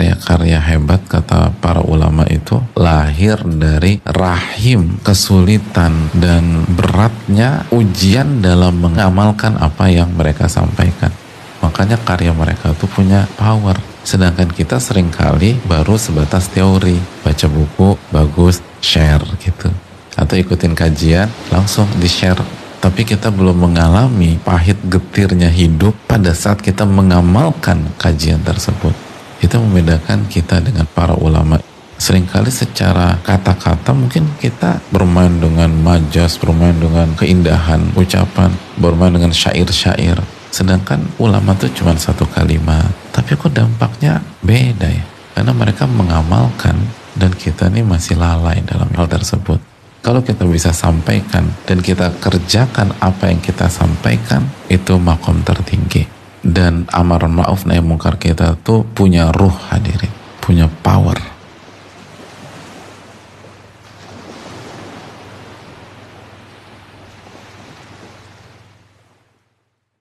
karya-karya hebat kata para ulama itu lahir dari rahim kesulitan dan beratnya ujian dalam mengamalkan apa yang mereka sampaikan. Makanya karya mereka itu punya power. Sedangkan kita sering kali baru sebatas teori, baca buku, bagus, share gitu. Atau ikutin kajian, langsung di-share tapi kita belum mengalami pahit getirnya hidup pada saat kita mengamalkan kajian tersebut. Itu membedakan kita dengan para ulama. Seringkali secara kata-kata mungkin kita bermain dengan majas, bermain dengan keindahan ucapan, bermain dengan syair-syair. Sedangkan ulama itu cuma satu kalimat. Tapi kok dampaknya beda ya? Karena mereka mengamalkan dan kita ini masih lalai dalam hal tersebut. Kalau kita bisa sampaikan dan kita kerjakan apa yang kita sampaikan, itu makom tertinggi. Dan amar ma'ruf nahi mungkar kita tuh punya ruh hadirin, punya power